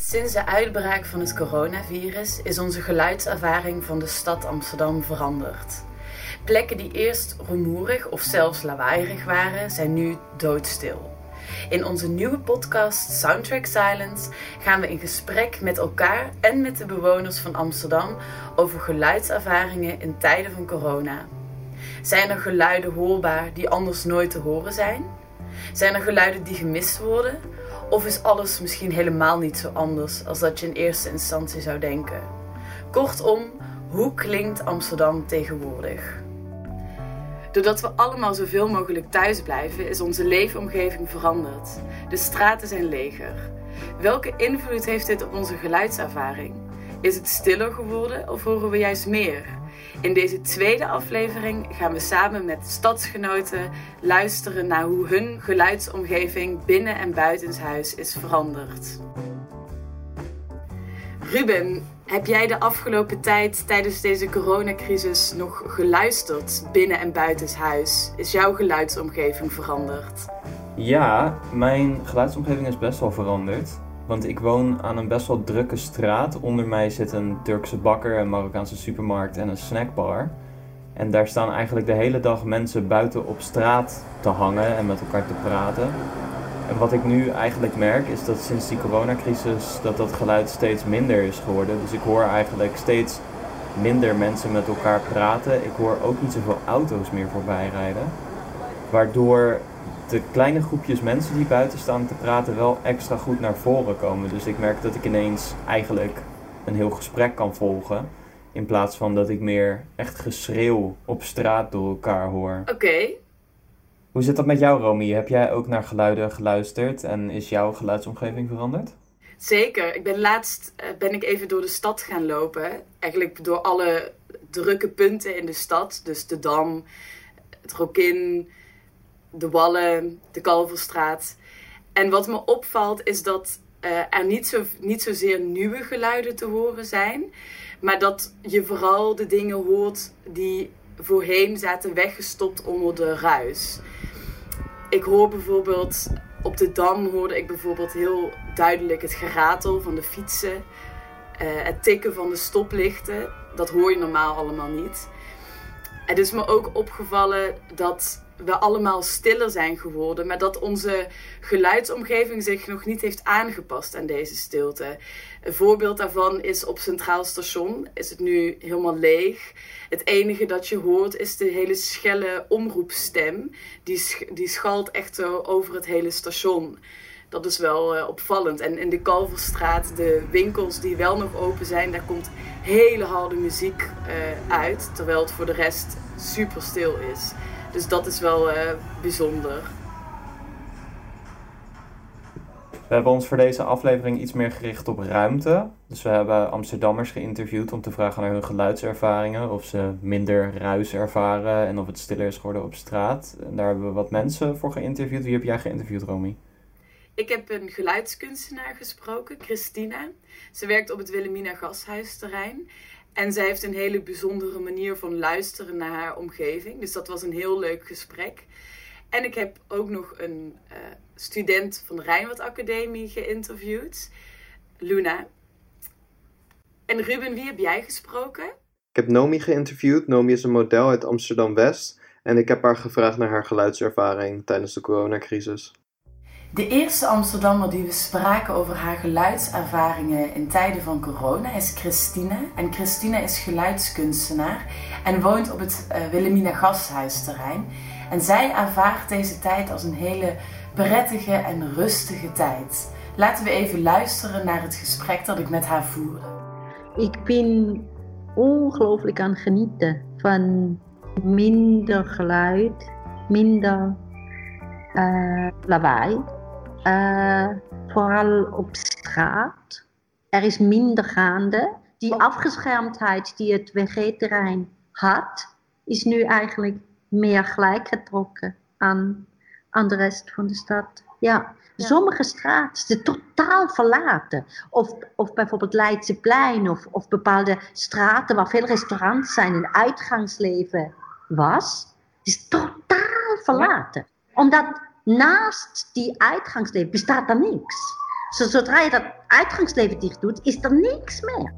Sinds de uitbraak van het coronavirus is onze geluidservaring van de stad Amsterdam veranderd. Plekken die eerst rumoerig of zelfs lawaaierig waren, zijn nu doodstil. In onze nieuwe podcast Soundtrack Silence gaan we in gesprek met elkaar en met de bewoners van Amsterdam over geluidservaringen in tijden van corona. Zijn er geluiden hoorbaar die anders nooit te horen zijn? Zijn er geluiden die gemist worden? Of is alles misschien helemaal niet zo anders als dat je in eerste instantie zou denken? Kortom, hoe klinkt Amsterdam tegenwoordig? Doordat we allemaal zoveel mogelijk thuis blijven, is onze leefomgeving veranderd. De straten zijn leger. Welke invloed heeft dit op onze geluidservaring? Is het stiller geworden of horen we juist meer? In deze tweede aflevering gaan we samen met stadsgenoten luisteren naar hoe hun geluidsomgeving binnen en buitenshuis is veranderd. Ruben, heb jij de afgelopen tijd tijdens deze coronacrisis nog geluisterd binnen en buitenshuis? Is jouw geluidsomgeving veranderd? Ja, mijn geluidsomgeving is best wel veranderd. Want ik woon aan een best wel drukke straat. Onder mij zit een Turkse bakker, een Marokkaanse supermarkt en een snackbar. En daar staan eigenlijk de hele dag mensen buiten op straat te hangen en met elkaar te praten. En wat ik nu eigenlijk merk is dat sinds die coronacrisis dat dat geluid steeds minder is geworden. Dus ik hoor eigenlijk steeds minder mensen met elkaar praten. Ik hoor ook niet zoveel auto's meer voorbij rijden. Waardoor de kleine groepjes mensen die buiten staan te praten wel extra goed naar voren komen. Dus ik merk dat ik ineens eigenlijk een heel gesprek kan volgen. In plaats van dat ik meer echt geschreeuw op straat door elkaar hoor. Oké. Hoe zit dat met jou, Romy? Heb jij ook naar geluiden geluisterd en is jouw geluidsomgeving veranderd? Zeker. Ik ben laatst eh, ben ik even door de stad gaan lopen. Eigenlijk door alle drukke punten in de stad. Dus de Dam, het Rokin, de Wallen, de Kalverstraat. En wat me opvalt is dat uh, er niet, zo, niet zozeer nieuwe geluiden te horen zijn. Maar dat je vooral de dingen hoort die voorheen zaten weggestopt onder de ruis. Ik hoor bijvoorbeeld op de Dam hoorde ik bijvoorbeeld heel duidelijk het geratel van de fietsen. Uh, het tikken van de stoplichten. Dat hoor je normaal allemaal niet. Het is me ook opgevallen dat we allemaal stiller zijn geworden, maar dat onze geluidsomgeving zich nog niet heeft aangepast aan deze stilte. Een voorbeeld daarvan is op Centraal Station is het nu helemaal leeg. Het enige dat je hoort is de hele schelle omroepstem. Die, die schalt echt zo over het hele station. Dat is wel uh, opvallend. En in de Kalverstraat, de winkels die wel nog open zijn, daar komt hele harde muziek uh, uit. Terwijl het voor de rest super stil is. Dus dat is wel uh, bijzonder. We hebben ons voor deze aflevering iets meer gericht op ruimte. Dus we hebben Amsterdammers geïnterviewd om te vragen naar hun geluidservaringen. Of ze minder ruis ervaren en of het stiller is geworden op straat. En daar hebben we wat mensen voor geïnterviewd. Wie heb jij geïnterviewd, Romy? Ik heb een geluidskunstenaar gesproken, Christina. Ze werkt op het Wilhelmina Gashuisterrein. En zij heeft een hele bijzondere manier van luisteren naar haar omgeving. Dus dat was een heel leuk gesprek. En ik heb ook nog een uh, student van de Rijnwaard Academie geïnterviewd, Luna. En Ruben, wie heb jij gesproken? Ik heb Nomi geïnterviewd. Nomi is een model uit Amsterdam West. En ik heb haar gevraagd naar haar geluidservaring tijdens de coronacrisis. De eerste Amsterdammer die we spraken over haar geluidservaringen in tijden van corona is Christine. En Christine is geluidskunstenaar en woont op het uh, Wilhelmina Gasthuisterrein. En zij ervaart deze tijd als een hele prettige en rustige tijd. Laten we even luisteren naar het gesprek dat ik met haar voerde. Ik ben ongelooflijk aan genieten van minder geluid, minder uh, lawaai. Uh, vooral op straat. Er is minder gaande. Die afgeschermdheid die het WG-terrein had, is nu eigenlijk meer gelijk getrokken aan, aan de rest van de stad. Ja. Sommige straten zijn totaal verlaten. Of, of bijvoorbeeld Leidseplein of, of bepaalde straten waar veel restaurants zijn en uitgangsleven was. Is totaal verlaten. Omdat naast die uitgangsleven bestaat er niks. Zodra je dat uitgangsleven dicht doet, is er niks meer.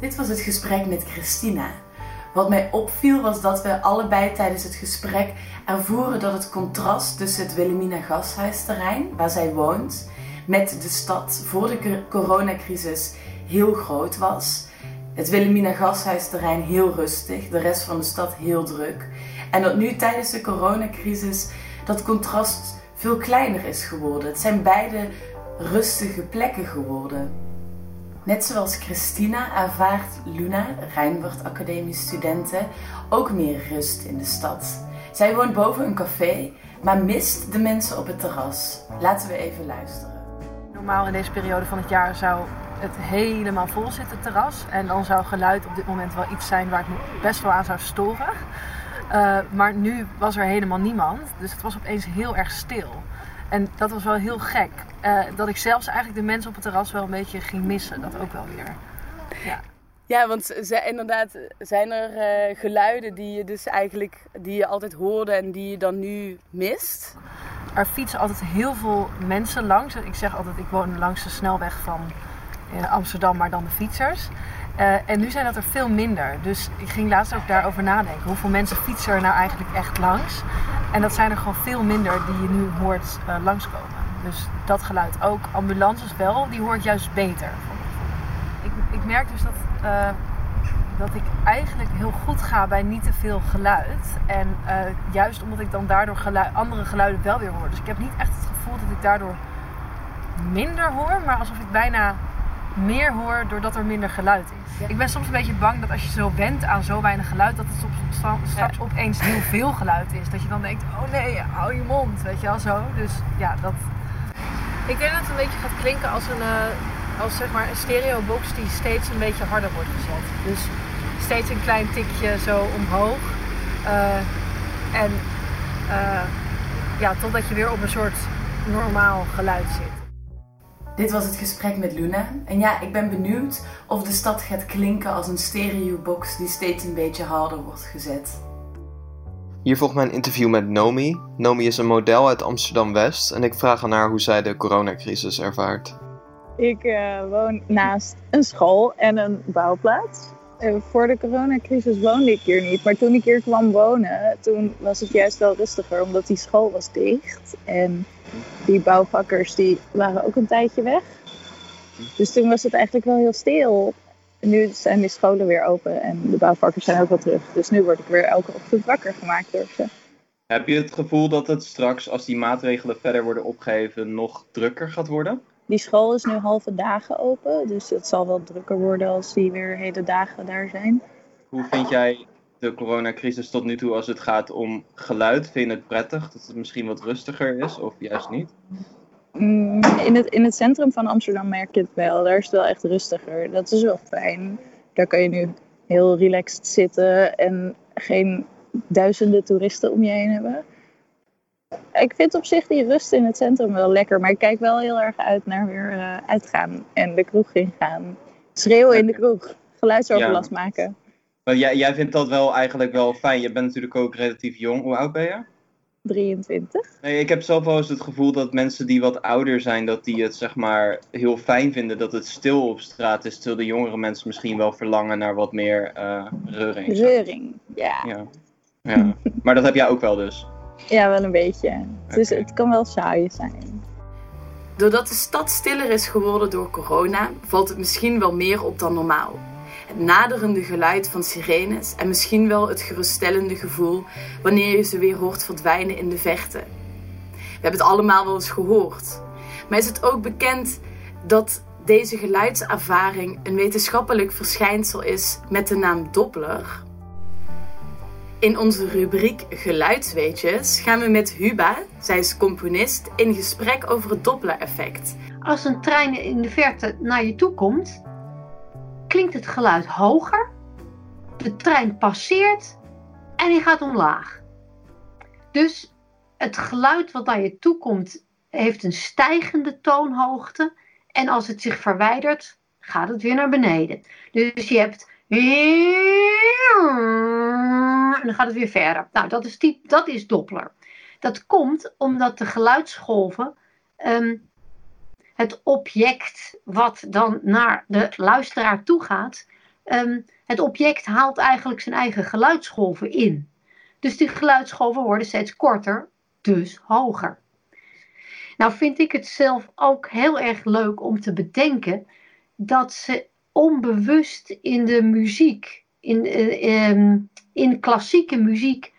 Dit was het gesprek met Christina. Wat mij opviel was dat we allebei tijdens het gesprek ervoeren dat het contrast tussen het Wilhelmina gashuisterrein, waar zij woont, met de stad voor de coronacrisis heel groot was. Het Wilhelmina gashuisterrein heel rustig, de rest van de stad heel druk. En dat nu tijdens de coronacrisis dat contrast veel kleiner is geworden. Het zijn beide rustige plekken geworden. Net zoals Christina ervaart Luna, Rijnwoord Academie studenten, ook meer rust in de stad. Zij woont boven een café, maar mist de mensen op het terras. Laten we even luisteren. Normaal in deze periode van het jaar zou het helemaal vol zitten, het terras. En dan zou geluid op dit moment wel iets zijn waar ik me best wel aan zou storen. Uh, maar nu was er helemaal niemand, dus het was opeens heel erg stil. En dat was wel heel gek. Uh, dat ik zelfs eigenlijk de mensen op het terras wel een beetje ging missen. Dat ook wel weer. Ja. Ja, want ze, inderdaad zijn er uh, geluiden die je dus eigenlijk die je altijd hoorde en die je dan nu mist. Er fietsen altijd heel veel mensen langs. Ik zeg altijd, ik woon langs de snelweg van Amsterdam, maar dan de fietsers. Uh, en nu zijn dat er veel minder. Dus ik ging laatst ook daarover nadenken. Hoeveel mensen fietsen er nou eigenlijk echt langs? En dat zijn er gewoon veel minder die je nu hoort uh, langskomen. Dus dat geluid ook. Ambulances wel, die hoor ik juist beter. Ik, ik merk dus dat, uh, dat ik eigenlijk heel goed ga bij niet te veel geluid. En juist omdat ik dan daardoor andere geluiden wel weer hoor. Dus ik heb niet echt het gevoel dat ik daardoor minder hoor, maar alsof ik bijna meer hoor doordat er minder geluid is. Ik ben soms een beetje bang dat als je zo went aan zo weinig geluid, dat het soms, straks opeens heel veel geluid is. Dat je dan denkt, oh nee, hou je mond, weet je wel zo. Dus ja, dat... Ik denk dat het een beetje gaat klinken als een, uh, als zeg maar een stereobox die steeds een beetje harder wordt gezet. Dus steeds een klein tikje zo omhoog. Uh, en uh, ja, totdat je weer op een soort normaal geluid zit. Dit was het gesprek met Luna. En ja, ik ben benieuwd of de stad gaat klinken als een stereobox die steeds een beetje harder wordt gezet. Hier volgt mijn interview met Nomi. Nomi is een model uit Amsterdam West en ik vraag aan haar hoe zij de coronacrisis ervaart. Ik uh, woon naast een school en een bouwplaats. Uh, voor de coronacrisis woonde ik hier niet, maar toen ik hier kwam wonen, toen was het juist wel rustiger, omdat die school was dicht. En die bouwvakkers die waren ook een tijdje weg. Dus toen was het eigenlijk wel heel stil. nu zijn die scholen weer open en de bouwvakkers zijn ook wel terug. Dus nu word ik weer elke ochtend wakker gemaakt door ze. Heb je het gevoel dat het straks, als die maatregelen verder worden opgeheven, nog drukker gaat worden? Die school is nu halve dagen open, dus het zal wel drukker worden als die weer hele dagen daar zijn. Hoe vind jij de coronacrisis tot nu toe als het gaat om geluid? Vind je het prettig dat het misschien wat rustiger is of juist niet? Mm, in, het, in het centrum van Amsterdam merk je het wel. Daar is het wel echt rustiger. Dat is wel fijn. Daar kan je nu heel relaxed zitten en geen duizenden toeristen om je heen hebben. Ik vind op zich die rust in het centrum wel lekker, maar ik kijk wel heel erg uit naar weer uh, uitgaan en de kroeg ingaan. Schreeuwen in de kroeg, geluidsoverlast ja. maken. Maar jij, jij vindt dat wel eigenlijk wel fijn. Je bent natuurlijk ook relatief jong. Hoe oud ben je? 23. Nee, ik heb zelf wel eens het gevoel dat mensen die wat ouder zijn, dat die het zeg maar heel fijn vinden dat het stil op straat is. Terwijl de jongere mensen misschien wel verlangen naar wat meer uh, reuring. Reuring, ja. ja. ja. maar dat heb jij ook wel dus? Ja, wel een beetje. Dus het kan wel saai zijn. Doordat de stad stiller is geworden door corona, valt het misschien wel meer op dan normaal het naderende geluid van sirenes en misschien wel het geruststellende gevoel wanneer je ze weer hoort verdwijnen in de verte. We hebben het allemaal wel eens gehoord. Maar is het ook bekend dat deze geluidservaring een wetenschappelijk verschijnsel is met de naam Doppler? In onze rubriek Geluidsweetjes gaan we met Huba, zij is componist, in gesprek over het Doppler-effect. Als een trein in de verte naar je toe komt, klinkt het geluid hoger. De trein passeert en hij gaat omlaag. Dus het geluid wat naar je toe komt heeft een stijgende toonhoogte. En als het zich verwijdert, gaat het weer naar beneden. Dus je hebt. En dan gaat het weer verder. Nou, dat is, die, dat is Doppler. Dat komt omdat de geluidsgolven um, het object wat dan naar de luisteraar toe gaat, ehm, het object haalt eigenlijk zijn eigen geluidsgolven in. Dus die geluidsgolven worden steeds korter, dus hoger. Nou vind ik het zelf ook heel erg leuk om te bedenken dat ze onbewust in de muziek, in, uh, in klassieke muziek,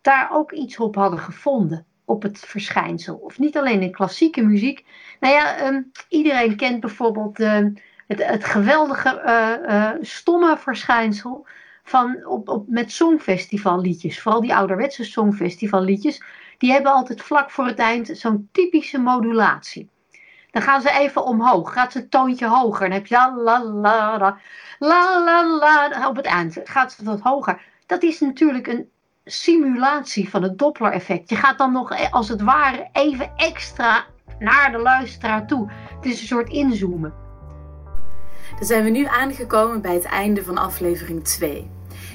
daar ook iets op hadden gevonden. Op het verschijnsel. Of niet alleen in klassieke muziek. Nou ja, um, iedereen kent bijvoorbeeld uh, het, het, geweldige uh, stomme verschijnsel van op, op, met songfestivalliedjes. Vooral die ouderwetse songfestivalliedjes. Die hebben altijd vlak voor het eind zo'n typische modulatie. Dan gaan ze even omhoog. Gaat ze een toontje hoger. Dan heb je la la la la la la. Op het eind gaat ze wat hoger. Dat is natuurlijk een simulatie van het Doppler-effect. Je gaat dan nog eh, als het ware even extra naar de luisteraar toe. Het is een soort inzoomen. Dan zijn we nu aangekomen bij het einde van aflevering 2.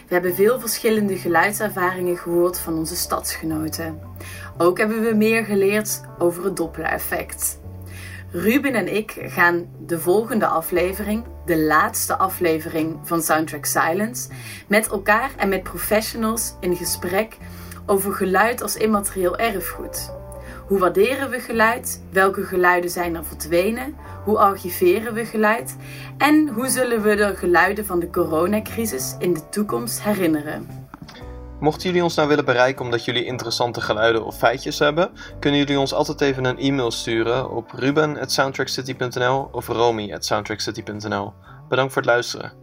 We hebben veel verschillende geluidservaringen gehoord van onze stadsgenoten. Ook hebben we meer geleerd over het Doppler-effect. Ruben en ik gaan de volgende aflevering, de laatste aflevering van Soundtrack Silence, met elkaar en met professionals in gesprek over geluid als immaterieel erfgoed. Hoe waarderen we geluid? Welke geluiden zijn er verdwenen? Hoe archiveren we geluid? En hoe zullen we de geluiden van de coronacrisis in de toekomst herinneren? Mochten jullie ons nou willen bereiken omdat jullie interessante geluiden of feitjes hebben, kunnen jullie ons altijd even een e-mail sturen op ruben@soundtrackcity.nl of romy@soundtrackcity.nl. Bedankt voor het luisteren.